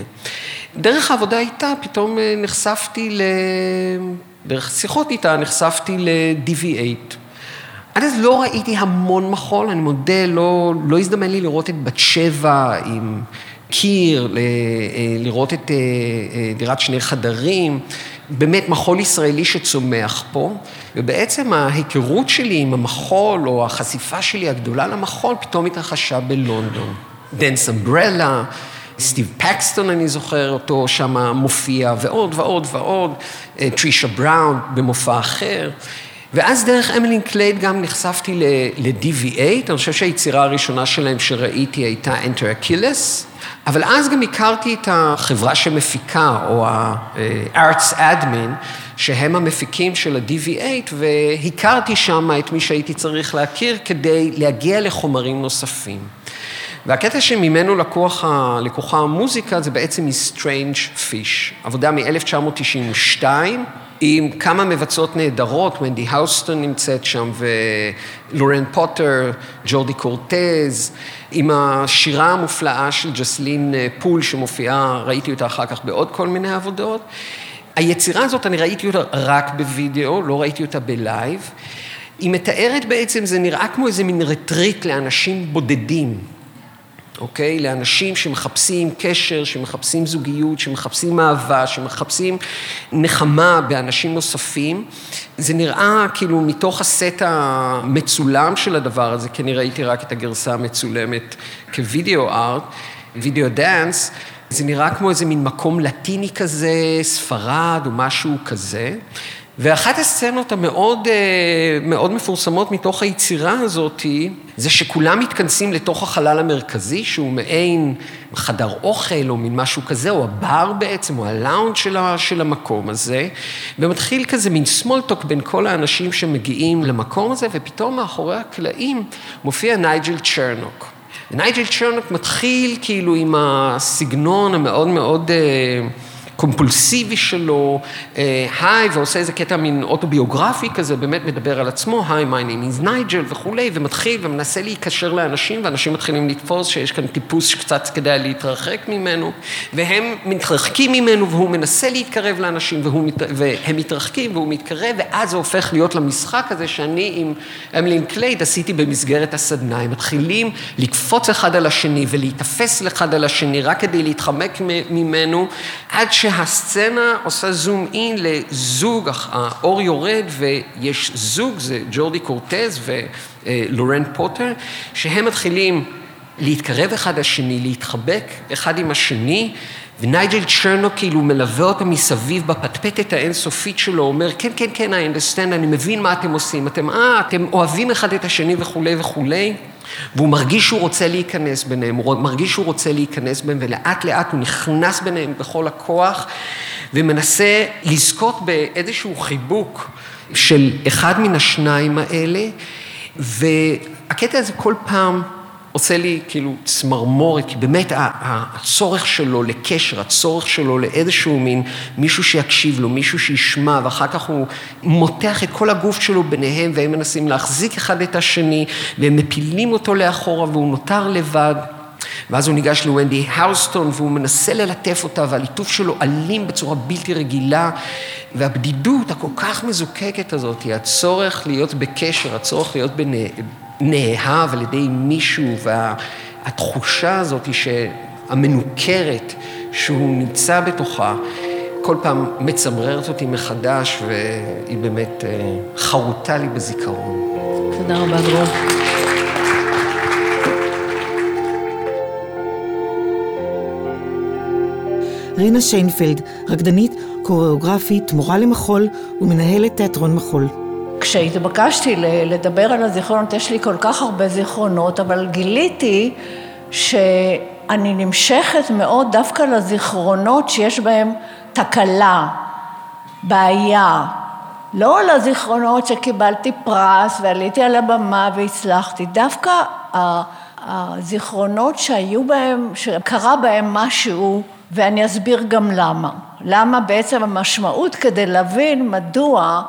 דרך העבודה איתה פתאום אה, נחשפתי ל... דרך שיחות איתה נחשפתי ל-DV8. עד אז לא ראיתי המון מחול, אני מודה, לא, לא הזדמן לי לראות את בת שבע עם קיר, אה, לראות את אה, דירת שני חדרים, באמת מחול ישראלי שצומח פה, ובעצם ההיכרות שלי עם המחול, או החשיפה שלי הגדולה למחול, פתאום התרחשה בלונדון. Dance Umbrella, סטיב פקסטון, אני זוכר אותו, שם מופיע, ועוד ועוד ועוד, אה, טרישה בראון במופע אחר. ואז דרך אמלין קלייד גם נחשפתי ל-DV8, אני חושב שהיצירה הראשונה שלהם שראיתי הייתה Enter Achilles, אבל אז גם הכרתי את החברה שמפיקה, או ה-Arts Admin, שהם המפיקים של ה-DV8, והכרתי שם את מי שהייתי צריך להכיר כדי להגיע לחומרים נוספים. והקטע שממנו לקוח, לקוחה המוזיקה זה בעצם מ-Strange Fish, עבודה מ-1992, עם כמה מבצעות נהדרות, ונדי האוסטון נמצאת שם, ולורן פוטר, ג'ורדי קורטז, עם השירה המופלאה של ג'וסלין פוק שמופיעה, ראיתי אותה אחר כך בעוד כל מיני עבודות. היצירה הזאת, אני ראיתי אותה רק בווידאו, לא ראיתי אותה בלייב. היא מתארת בעצם, זה נראה כמו איזה מין רטריט לאנשים בודדים. אוקיי? לאנשים שמחפשים קשר, שמחפשים זוגיות, שמחפשים אהבה, שמחפשים נחמה באנשים נוספים. זה נראה כאילו מתוך הסט המצולם של הדבר הזה, כי אני ראיתי רק את הגרסה המצולמת כווידאו ארט, וידאו דאנס, זה נראה כמו איזה מין מקום לטיני כזה, ספרד או משהו כזה. ואחת הסצנות המאוד אה, מאוד מפורסמות מתוך היצירה הזאת, זה שכולם מתכנסים לתוך החלל המרכזי, שהוא מעין חדר אוכל או מין משהו כזה, או הבר בעצם, או הלאונד של, של המקום הזה, ומתחיל כזה מין סמולטוק בין כל האנשים שמגיעים למקום הזה, ופתאום מאחורי הקלעים מופיע נייג'ל צ'רנוק. ונייג'ל צ'רנוק מתחיל כאילו עם הסגנון המאוד מאוד... אה, קומפולסיבי שלו, אה, היי, ועושה איזה קטע מין אוטוביוגרפי כזה, באמת מדבר על עצמו, היי, my name is נייג'ל וכולי, ומתחיל ומנסה להיקשר לאנשים, ואנשים מתחילים לתפוס שיש כאן טיפוס שקצת כדאי להתרחק ממנו, והם מתרחקים ממנו, והוא מנסה להתקרב לאנשים, והוא, והם מתרחקים, והוא מתקרב, ואז זה הופך להיות למשחק הזה שאני עם אמלין קלייד עשיתי במסגרת הסדנה. הם מתחילים לקפוץ אחד על השני ולהיתפס אחד על השני, רק כדי להתחמק ממנו, עד ש... שהסצנה עושה זום אין לזוג, האור יורד ויש זוג, זה ג'ורדי קורטז ולורן פוטר, שהם מתחילים להתקרב אחד לשני, להתחבק אחד עם השני, ונייג'ל צ'רנו כאילו מלווה אותם מסביב בפטפטת האינסופית שלו, אומר, כן, כן, כן, I understand, אני מבין מה אתם עושים, אתם, אה, אתם אוהבים אחד את השני וכולי וכולי. והוא מרגיש שהוא רוצה להיכנס ביניהם, הוא מרגיש שהוא רוצה להיכנס בהם, ולאט לאט הוא נכנס ביניהם בכל הכוח, ומנסה לזכות באיזשהו חיבוק של אחד מן השניים האלה, והקטע הזה כל פעם עושה לי כאילו צמרמורת, כי באמת הצורך שלו לקשר, הצורך שלו לאיזשהו מין מישהו שיקשיב לו, מישהו שישמע, ואחר כך הוא מותח את כל הגוף שלו ביניהם, והם מנסים להחזיק אחד את השני, והם מפילים אותו לאחורה, והוא נותר לבד. ואז הוא ניגש לוונדי האוסטון והוא מנסה ללטף אותה והליטוף שלו אלים בצורה בלתי רגילה והבדידות הכל כך מזוקקת הזאת, הצורך להיות בקשר, הצורך להיות נאהב על ידי מישהו, והתחושה הזאת שהמנוכרת שהוא נמצא בתוכה, כל פעם מצמררת אותי מחדש, והיא באמת אה, חרוטה לי בזיכרון. תודה רבה, דרור. רינה שיינפלד, רקדנית, קוריאוגרפית, מורה למחול ומנהלת תיאטרון מחול. כשהתבקשתי לדבר על הזיכרונות, יש לי כל כך הרבה זיכרונות, אבל גיליתי שאני נמשכת מאוד דווקא לזיכרונות שיש בהם תקלה, בעיה. לא לזיכרונות שקיבלתי פרס ועליתי על הבמה והצלחתי, דווקא הזיכרונות שהיו בהם, שקרה בהם משהו, ואני אסביר גם למה. למה בעצם המשמעות כדי להבין מדוע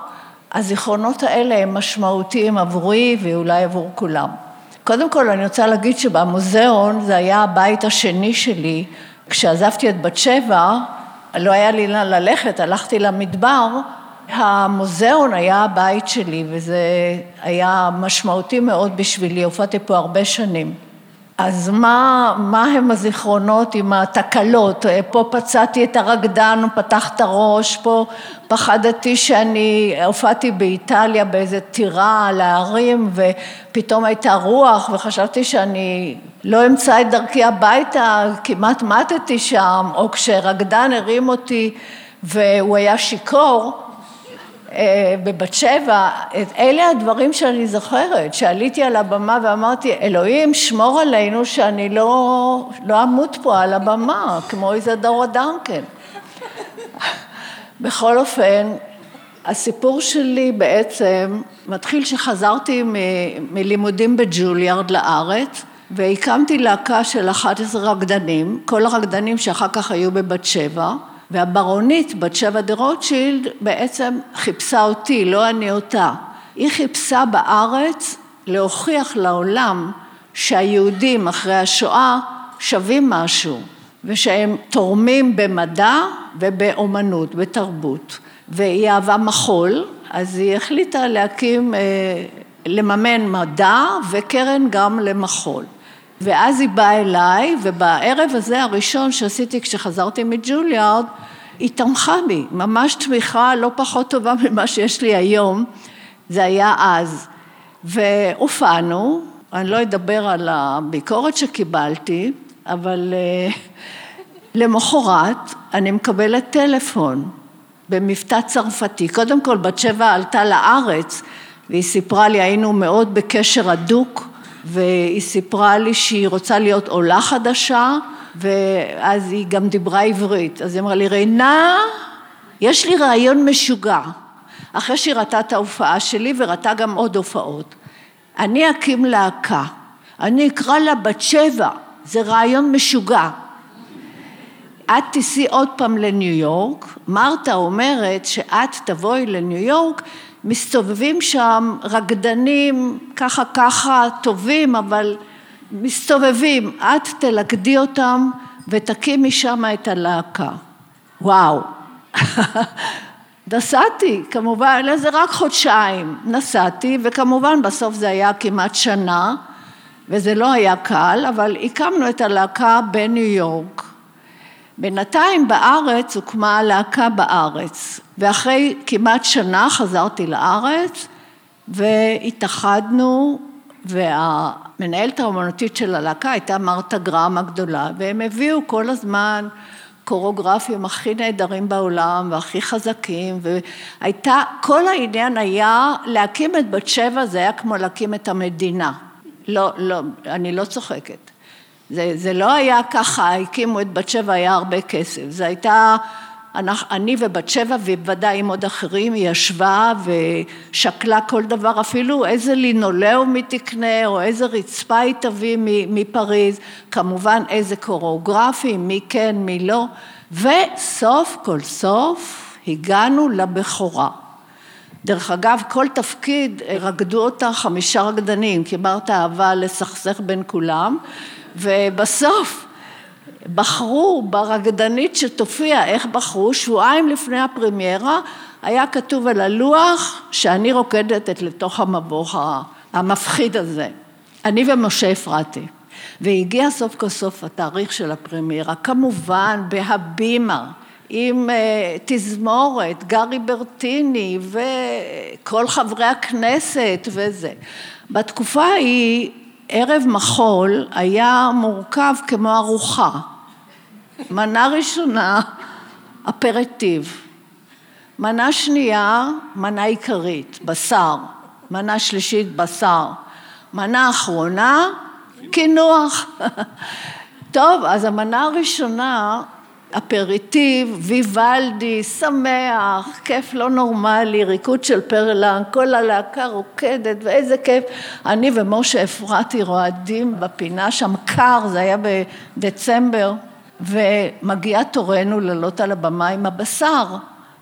הזיכרונות האלה הם משמעותיים עבורי ואולי עבור כולם. קודם כל אני רוצה להגיד שבמוזיאון זה היה הבית השני שלי, כשעזבתי את בת שבע, לא היה לי לאן ללכת, הלכתי למדבר, המוזיאון היה הבית שלי וזה היה משמעותי מאוד בשבילי, הופעתי פה הרבה שנים. אז מה, מה הם הזיכרונות עם התקלות? פה פצעתי את הרקדן, פתח את הראש, פה פחדתי שאני הופעתי באיטליה באיזה טירה על ההרים ופתאום הייתה רוח וחשבתי שאני לא אמצא את דרכי הביתה, כמעט מתתי שם, או כשרקדן הרים אותי והוא היה שיכור אה, בבת שבע, אלה הדברים שאני זוכרת, שעליתי על הבמה ואמרתי, אלוהים שמור עלינו שאני לא, לא אמות פה על הבמה, כמו איזדורה דנקן. בכל אופן, הסיפור שלי בעצם מתחיל שחזרתי מ- מלימודים בג'וליארד לארץ והקמתי להקה של 11 רקדנים, כל הרקדנים שאחר כך היו בבת שבע והברונית, בת שבע דה רוטשילד, בעצם חיפשה אותי, לא אני אותה. היא חיפשה בארץ להוכיח לעולם שהיהודים אחרי השואה שווים משהו, ושהם תורמים במדע ובאומנות, בתרבות. והיא אהבה מחול, אז היא החליטה להקים, אה, לממן מדע וקרן גם למחול. ואז היא באה אליי, ובערב הזה הראשון שעשיתי כשחזרתי מג'וליארד, היא תמכה בי, ממש תמיכה לא פחות טובה ממה שיש לי היום, זה היה אז. והופענו, אני לא אדבר על הביקורת שקיבלתי, אבל uh, למחרת אני מקבלת טלפון במבטא צרפתי. קודם כל בת שבע עלתה לארץ והיא סיפרה לי, היינו מאוד בקשר הדוק והיא סיפרה לי שהיא רוצה להיות עולה חדשה ואז היא גם דיברה עברית. אז היא אמרה לי, רינה, יש לי רעיון משוגע. אחרי שהיא ראתה את ההופעה שלי וראתה גם עוד הופעות. אני אקים להקה, אני אקרא לה בת שבע, זה רעיון משוגע. את תיסעי עוד פעם לניו יורק, מרתה אומרת שאת תבואי לניו יורק מסתובבים שם רקדנים ככה ככה טובים אבל מסתובבים, את תלכדי אותם ותקימי שם את הלהקה. וואו. נסעתי, כמובן, זה רק חודשיים, נסעתי וכמובן בסוף זה היה כמעט שנה וזה לא היה קל, אבל הקמנו את הלהקה בניו יורק. בינתיים בארץ הוקמה להקה בארץ ואחרי כמעט שנה חזרתי לארץ והתאחדנו והמנהלת האומנותית של הלהקה הייתה מרתה גרם הגדולה והם הביאו כל הזמן קוריאוגרפים הכי נהדרים בעולם והכי חזקים והייתה, כל העניין היה להקים את בת שבע זה היה כמו להקים את המדינה, לא, לא, אני לא צוחקת זה, זה לא היה ככה, הקימו את בת שבע, היה הרבה כסף, זה הייתה, אני ובת שבע ובוודאי עם עוד אחרים, היא ישבה ושקלה כל דבר, אפילו איזה לינולאום היא תקנה או איזה רצפה היא תביא מפריז, כמובן איזה קוריאוגרפי, מי כן, מי לא, וסוף כל סוף הגענו לבכורה. דרך אגב, כל תפקיד רקדו אותה חמישה רקדנים, כי אמרת אהבה לסכסך בין כולם, ובסוף בחרו ברקדנית שתופיע, איך בחרו? שבועיים לפני הפרמיירה היה כתוב על הלוח שאני רוקדת לתוך המבוך המפחיד הזה. אני ומשה אפרתי. והגיע סוף כל סוף התאריך של הפרמיירה, כמובן בהבימה, עם uh, תזמורת, גרי ברטיני וכל חברי הכנסת וזה. בתקופה ההיא ערב מחול היה מורכב כמו ארוחה. מנה ראשונה, אפרטיב. מנה שנייה, מנה עיקרית, בשר. מנה שלישית, בשר. מנה אחרונה, קינוח. טוב, אז המנה הראשונה, אפריטיב, ויוולדי, שמח, כיף לא נורמלי, ריקוד של פרלן, כל הלהקה רוקדת, ואיזה כיף. אני ומשה אפרתי רועדים בפינה שם, קר, זה היה בדצמבר, ומגיע תורנו לעלות על הבמה עם הבשר,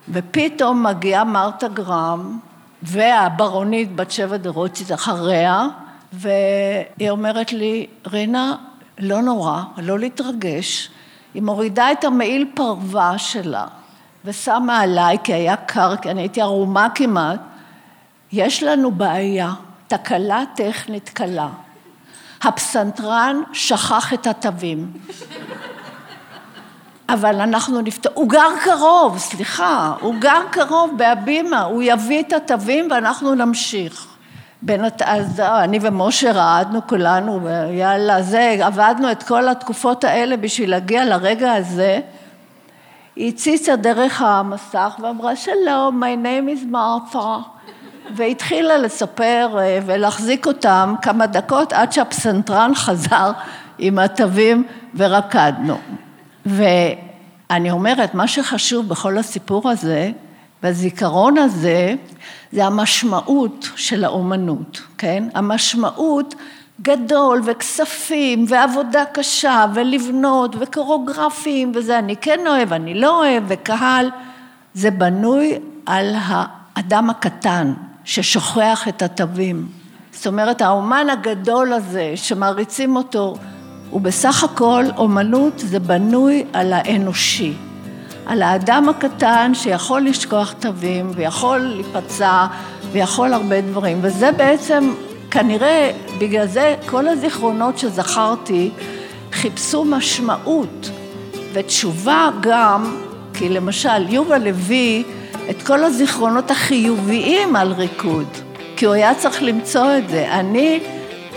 ופתאום מגיעה מרתה גרם, והברונית בת שבע דרוציס אחריה, והיא אומרת לי, רינה, לא נורא, לא להתרגש, היא מורידה את המעיל פרווה שלה ושמה עליי, כי היה קר, כי אני הייתי ערומה כמעט, יש לנו בעיה, תקלה טכנית קלה. הפסנתרן שכח את התווים. אבל אנחנו נפתור, הוא גר קרוב, סליחה, הוא גר קרוב בהבימה, הוא יביא את התווים ואנחנו נמשיך. בין, אז אני ומשה רעדנו כולנו, ויאללה, זה, עבדנו את כל התקופות האלה בשביל להגיע לרגע הזה. היא הציצה דרך המסך ואמרה, שלום, my name is Martha. והתחילה לספר אה, ולהחזיק אותם כמה דקות עד שהפסנתרן חזר עם התווים ורקדנו. ואני אומרת, מה שחשוב בכל הסיפור הזה, בזיכרון הזה, זה המשמעות של האומנות, כן? המשמעות גדול וכספים ועבודה קשה ולבנות וקוריאוגרפים וזה אני כן אוהב, אני לא אוהב וקהל, זה בנוי על האדם הקטן ששוכח את התווים. זאת אומרת האומן הגדול הזה שמעריצים אותו הוא בסך הכל אומנות זה בנוי על האנושי. על האדם הקטן שיכול לשכוח תווים ויכול להיפצע ויכול הרבה דברים וזה בעצם כנראה בגלל זה כל הזיכרונות שזכרתי חיפשו משמעות ותשובה גם כי למשל יובל הביא את כל הזיכרונות החיוביים על ריקוד כי הוא היה צריך למצוא את זה אני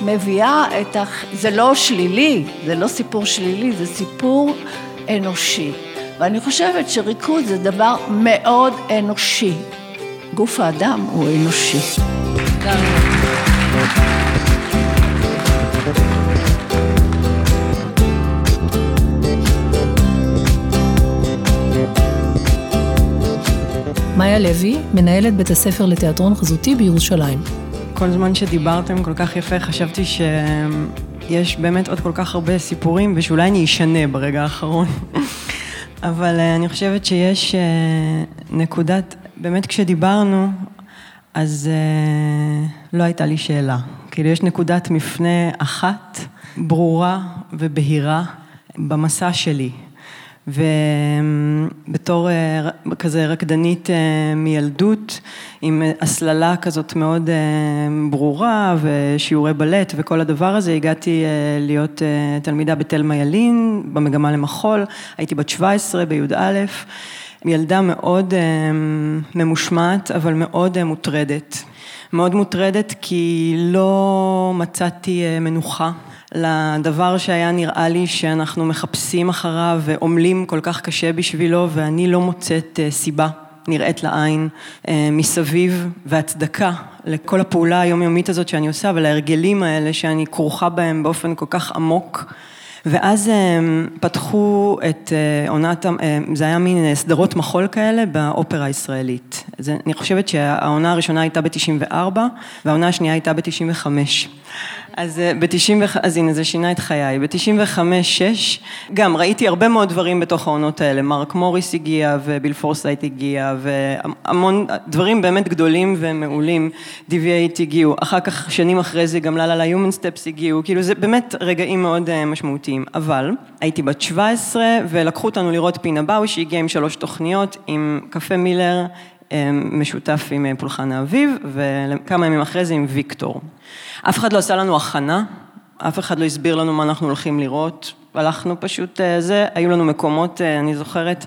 מביאה את ה... זה לא שלילי, זה לא סיפור שלילי, זה סיפור אנושי. ואני חושבת שריקוד זה דבר מאוד אנושי. גוף האדם הוא אנושי. מאיה לוי, מנהלת בית הספר לתיאטרון חזותי בירושלים. כל זמן שדיברתם כל כך יפה, חשבתי שיש באמת עוד כל כך הרבה סיפורים ושאולי אני אשנה ברגע האחרון. אבל אה, אני חושבת שיש אה, נקודת, באמת כשדיברנו, אז אה, לא הייתה לי שאלה. כאילו יש נקודת מפנה אחת, ברורה ובהירה, במסע שלי. ובתור כזה רקדנית מילדות, עם הסללה כזאת מאוד ברורה ושיעורי בלט וכל הדבר הזה, הגעתי להיות תלמידה בתלמה ילין, במגמה למחול, הייתי בת 17 בי"א, ילדה מאוד ממושמעת אבל מאוד מוטרדת. מאוד מוטרדת כי לא מצאתי מנוחה. לדבר שהיה נראה לי שאנחנו מחפשים אחריו ועמלים כל כך קשה בשבילו ואני לא מוצאת סיבה נראית לעין מסביב והצדקה לכל הפעולה היומיומית הזאת שאני עושה ולהרגלים האלה שאני כרוכה בהם באופן כל כך עמוק ואז פתחו את עונת, זה היה מין סדרות מחול כאלה באופרה הישראלית. אני חושבת שהעונה הראשונה הייתה ב-94 והעונה השנייה הייתה ב-95. אז ב-90, אז הנה זה שינה את חיי, ב-95-6 גם ראיתי הרבה מאוד דברים בתוך העונות האלה, מרק מוריס הגיע וביל פורסיית' הגיע והמון דברים באמת גדולים ומעולים, DV8 הגיעו, אחר כך שנים אחרי זה גם ללה ליומן סטפס הגיעו, כאילו זה באמת רגעים מאוד משמעותיים, אבל הייתי בת 17 ולקחו אותנו לראות פינה באוי שהגיעה עם שלוש תוכניות, עם קפה מילר משותף עם פולחן האביב וכמה ימים אחרי זה עם ויקטור. אף אחד לא עשה לנו הכנה, אף אחד לא הסביר לנו מה אנחנו הולכים לראות, הלכנו פשוט אה, זה, היו לנו מקומות, אה, אני זוכרת,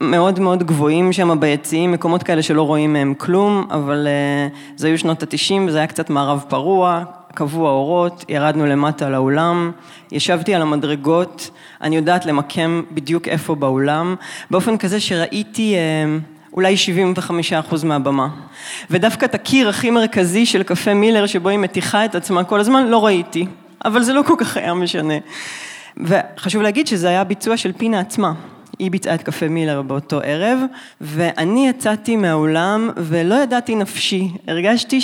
מאוד מאוד גבוהים שם ביציעים, מקומות כאלה שלא רואים מהם כלום, אבל אה, זה היו שנות התשעים, זה היה קצת מערב פרוע, קבעו האורות, ירדנו למטה לאולם, ישבתי על המדרגות, אני יודעת למקם בדיוק איפה באולם, באופן כזה שראיתי אולי 75% מהבמה. ודווקא את הקיר הכי מרכזי של קפה מילר, שבו היא מתיחה את עצמה כל הזמן, לא ראיתי. אבל זה לא כל כך היה משנה. וחשוב להגיד שזה היה ביצוע של פינה עצמה. היא ביצעה את קפה מילר באותו ערב, ואני יצאתי מהאולם ולא ידעתי נפשי, הרגשתי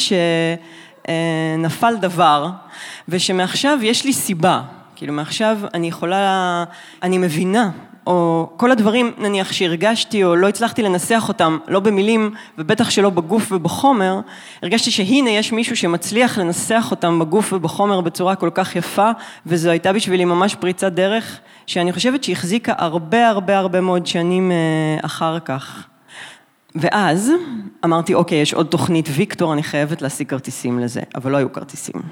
שנפל דבר, ושמעכשיו יש לי סיבה, כאילו מעכשיו אני יכולה, אני מבינה או כל הדברים נניח שהרגשתי או לא הצלחתי לנסח אותם, לא במילים ובטח שלא בגוף ובחומר, הרגשתי שהנה יש מישהו שמצליח לנסח אותם בגוף ובחומר בצורה כל כך יפה וזו הייתה בשבילי ממש פריצת דרך שאני חושבת שהחזיקה הרבה הרבה הרבה מאוד שנים אה, אחר כך. ואז אמרתי אוקיי יש עוד תוכנית ויקטור אני חייבת להשיג כרטיסים לזה, אבל לא היו כרטיסים.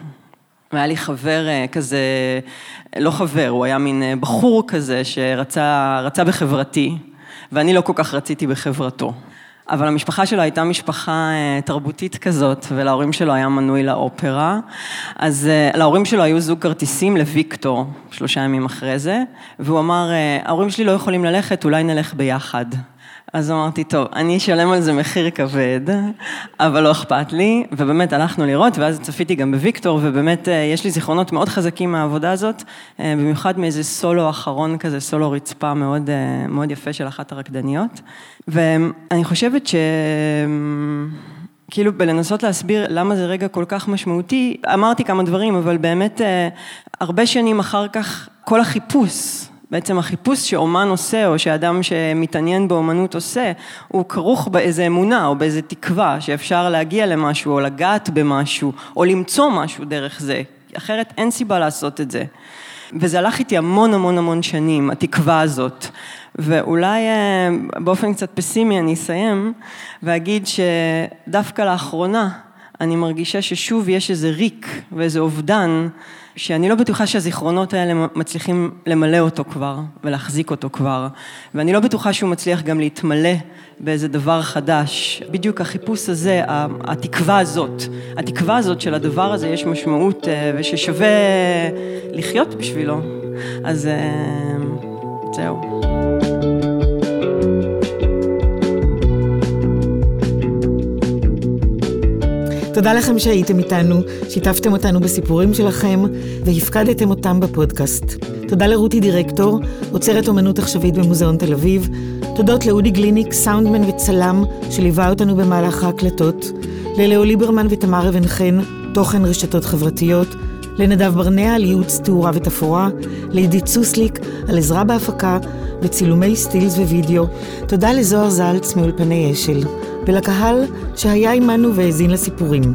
והיה לי חבר אה, כזה, לא חבר, הוא היה מין אה, בחור כזה שרצה בחברתי, ואני לא כל כך רציתי בחברתו. אבל המשפחה שלו הייתה משפחה אה, תרבותית כזאת, ולהורים שלו היה מנוי לאופרה. אז להורים שלו היו זוג כרטיסים לוויקטור, שלושה ימים אחרי זה, והוא אמר, ההורים שלי לא יכולים ללכת, אולי נלך ביחד. אז אמרתי, טוב, אני אשלם על זה מחיר כבד, אבל לא אכפת לי, ובאמת הלכנו לראות, ואז צפיתי גם בוויקטור, ובאמת אה, יש לי זיכרונות מאוד חזקים מהעבודה הזאת, אה, במיוחד מאיזה סולו אחרון כזה, סולו רצפה מאוד, אה, מאוד יפה של אחת הרקדניות, ואני חושבת ש... כאילו בלנסות להסביר למה זה רגע כל כך משמעותי, אמרתי כמה דברים, אבל באמת הרבה שנים אחר כך כל החיפוש בעצם החיפוש שאומן עושה, או שאדם שמתעניין באומנות עושה, הוא כרוך באיזה אמונה, או באיזה תקווה, שאפשר להגיע למשהו, או לגעת במשהו, או למצוא משהו דרך זה, אחרת אין סיבה לעשות את זה. וזה הלך איתי המון המון המון שנים, התקווה הזאת. ואולי אה, באופן קצת פסימי אני אסיים ואגיד שדווקא לאחרונה אני מרגישה ששוב יש איזה ריק ואיזה אובדן שאני לא בטוחה שהזיכרונות האלה מצליחים למלא אותו כבר ולהחזיק אותו כבר, ואני לא בטוחה שהוא מצליח גם להתמלא באיזה דבר חדש. בדיוק החיפוש הזה, התקווה הזאת, התקווה הזאת של הדבר הזה יש משמעות אה, וששווה לחיות בשבילו. אז אה, זהו. תודה לכם שהייתם איתנו, שיתפתם אותנו בסיפורים שלכם והפקדתם אותם בפודקאסט. תודה לרותי דירקטור, עוצרת אומנות עכשווית במוזיאון תל אביב. תודות לאודי גליניק, סאונדמן וצלם, שליווה אותנו במהלך ההקלטות. ללאו ליברמן ותמר אבן חן, תוכן רשתות חברתיות. לנדב ברנע על ייעוץ תאורה ותפאורה. לעידית סוסליק על עזרה בהפקה וצילומי סטילס ווידאו. תודה לזוהר זלץ מאולפני אשל. ולקהל שהיה עמנו והאזין לסיפורים.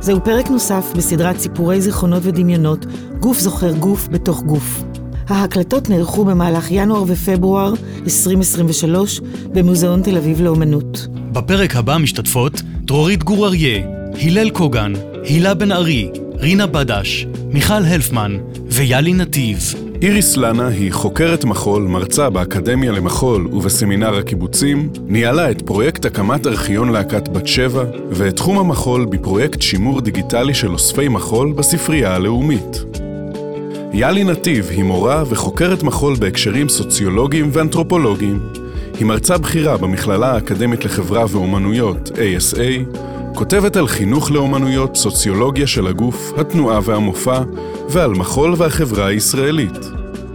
זהו פרק נוסף בסדרת סיפורי זיכרונות ודמיונות, גוף זוכר גוף בתוך גוף. ההקלטות נערכו במהלך ינואר ופברואר 2023 במוזיאון תל אביב לאומנות. בפרק הבא משתתפות דרורית גור אריה, הלל קוגן, הילה בן ארי, רינה בדש, מיכל הלפמן ויאלי נתיב. איריס לנה היא חוקרת מחול, מרצה באקדמיה למחול ובסמינר הקיבוצים, ניהלה את פרויקט הקמת ארכיון להקת בת שבע, ואת תחום המחול בפרויקט שימור דיגיטלי של אוספי מחול בספרייה הלאומית. יאלי נתיב היא מורה וחוקרת מחול בהקשרים סוציולוגיים ואנתרופולוגיים. היא מרצה בכירה במכללה האקדמית לחברה ואומנויות, ASA, כותבת על חינוך לאומנויות, סוציולוגיה של הגוף, התנועה והמופע, ועל מחול והחברה הישראלית.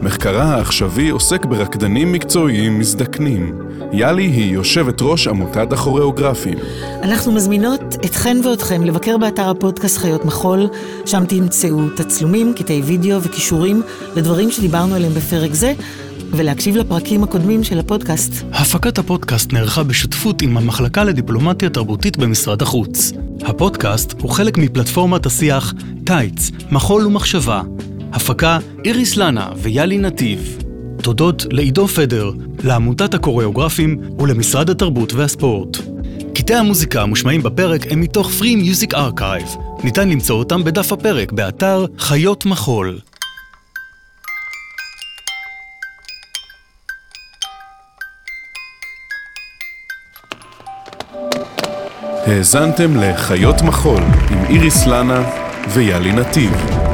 מחקרה העכשווי עוסק ברקדנים מקצועיים מזדקנים. יאלי היא יושבת ראש עמותת הכוריאוגרפים. אנחנו מזמינות אתכן ואתכם לבקר באתר הפודקאסט חיות מחול, שם תמצאו תצלומים, קטעי וידאו וכישורים לדברים שדיברנו עליהם בפרק זה, ולהקשיב לפרקים הקודמים של הפודקאסט. הפקת הפודקאסט נערכה בשותפות עם המחלקה לדיפלומטיה תרבותית במשרד החוץ. הפודקאסט הוא חלק מפלטפורמת השיח טייץ, מחול ומחשבה. הפקה איריס לנה ויאלי נתיב. תודות לעידו פדר, לעמותת הקוריאוגרפים ולמשרד התרבות והספורט. קטעי המוזיקה המושמעים בפרק הם מתוך Free Music Archive. ניתן למצוא אותם בדף הפרק באתר חיות מחול. האזנתם לחיות מחול עם איריס לנה ויאלי נתיב.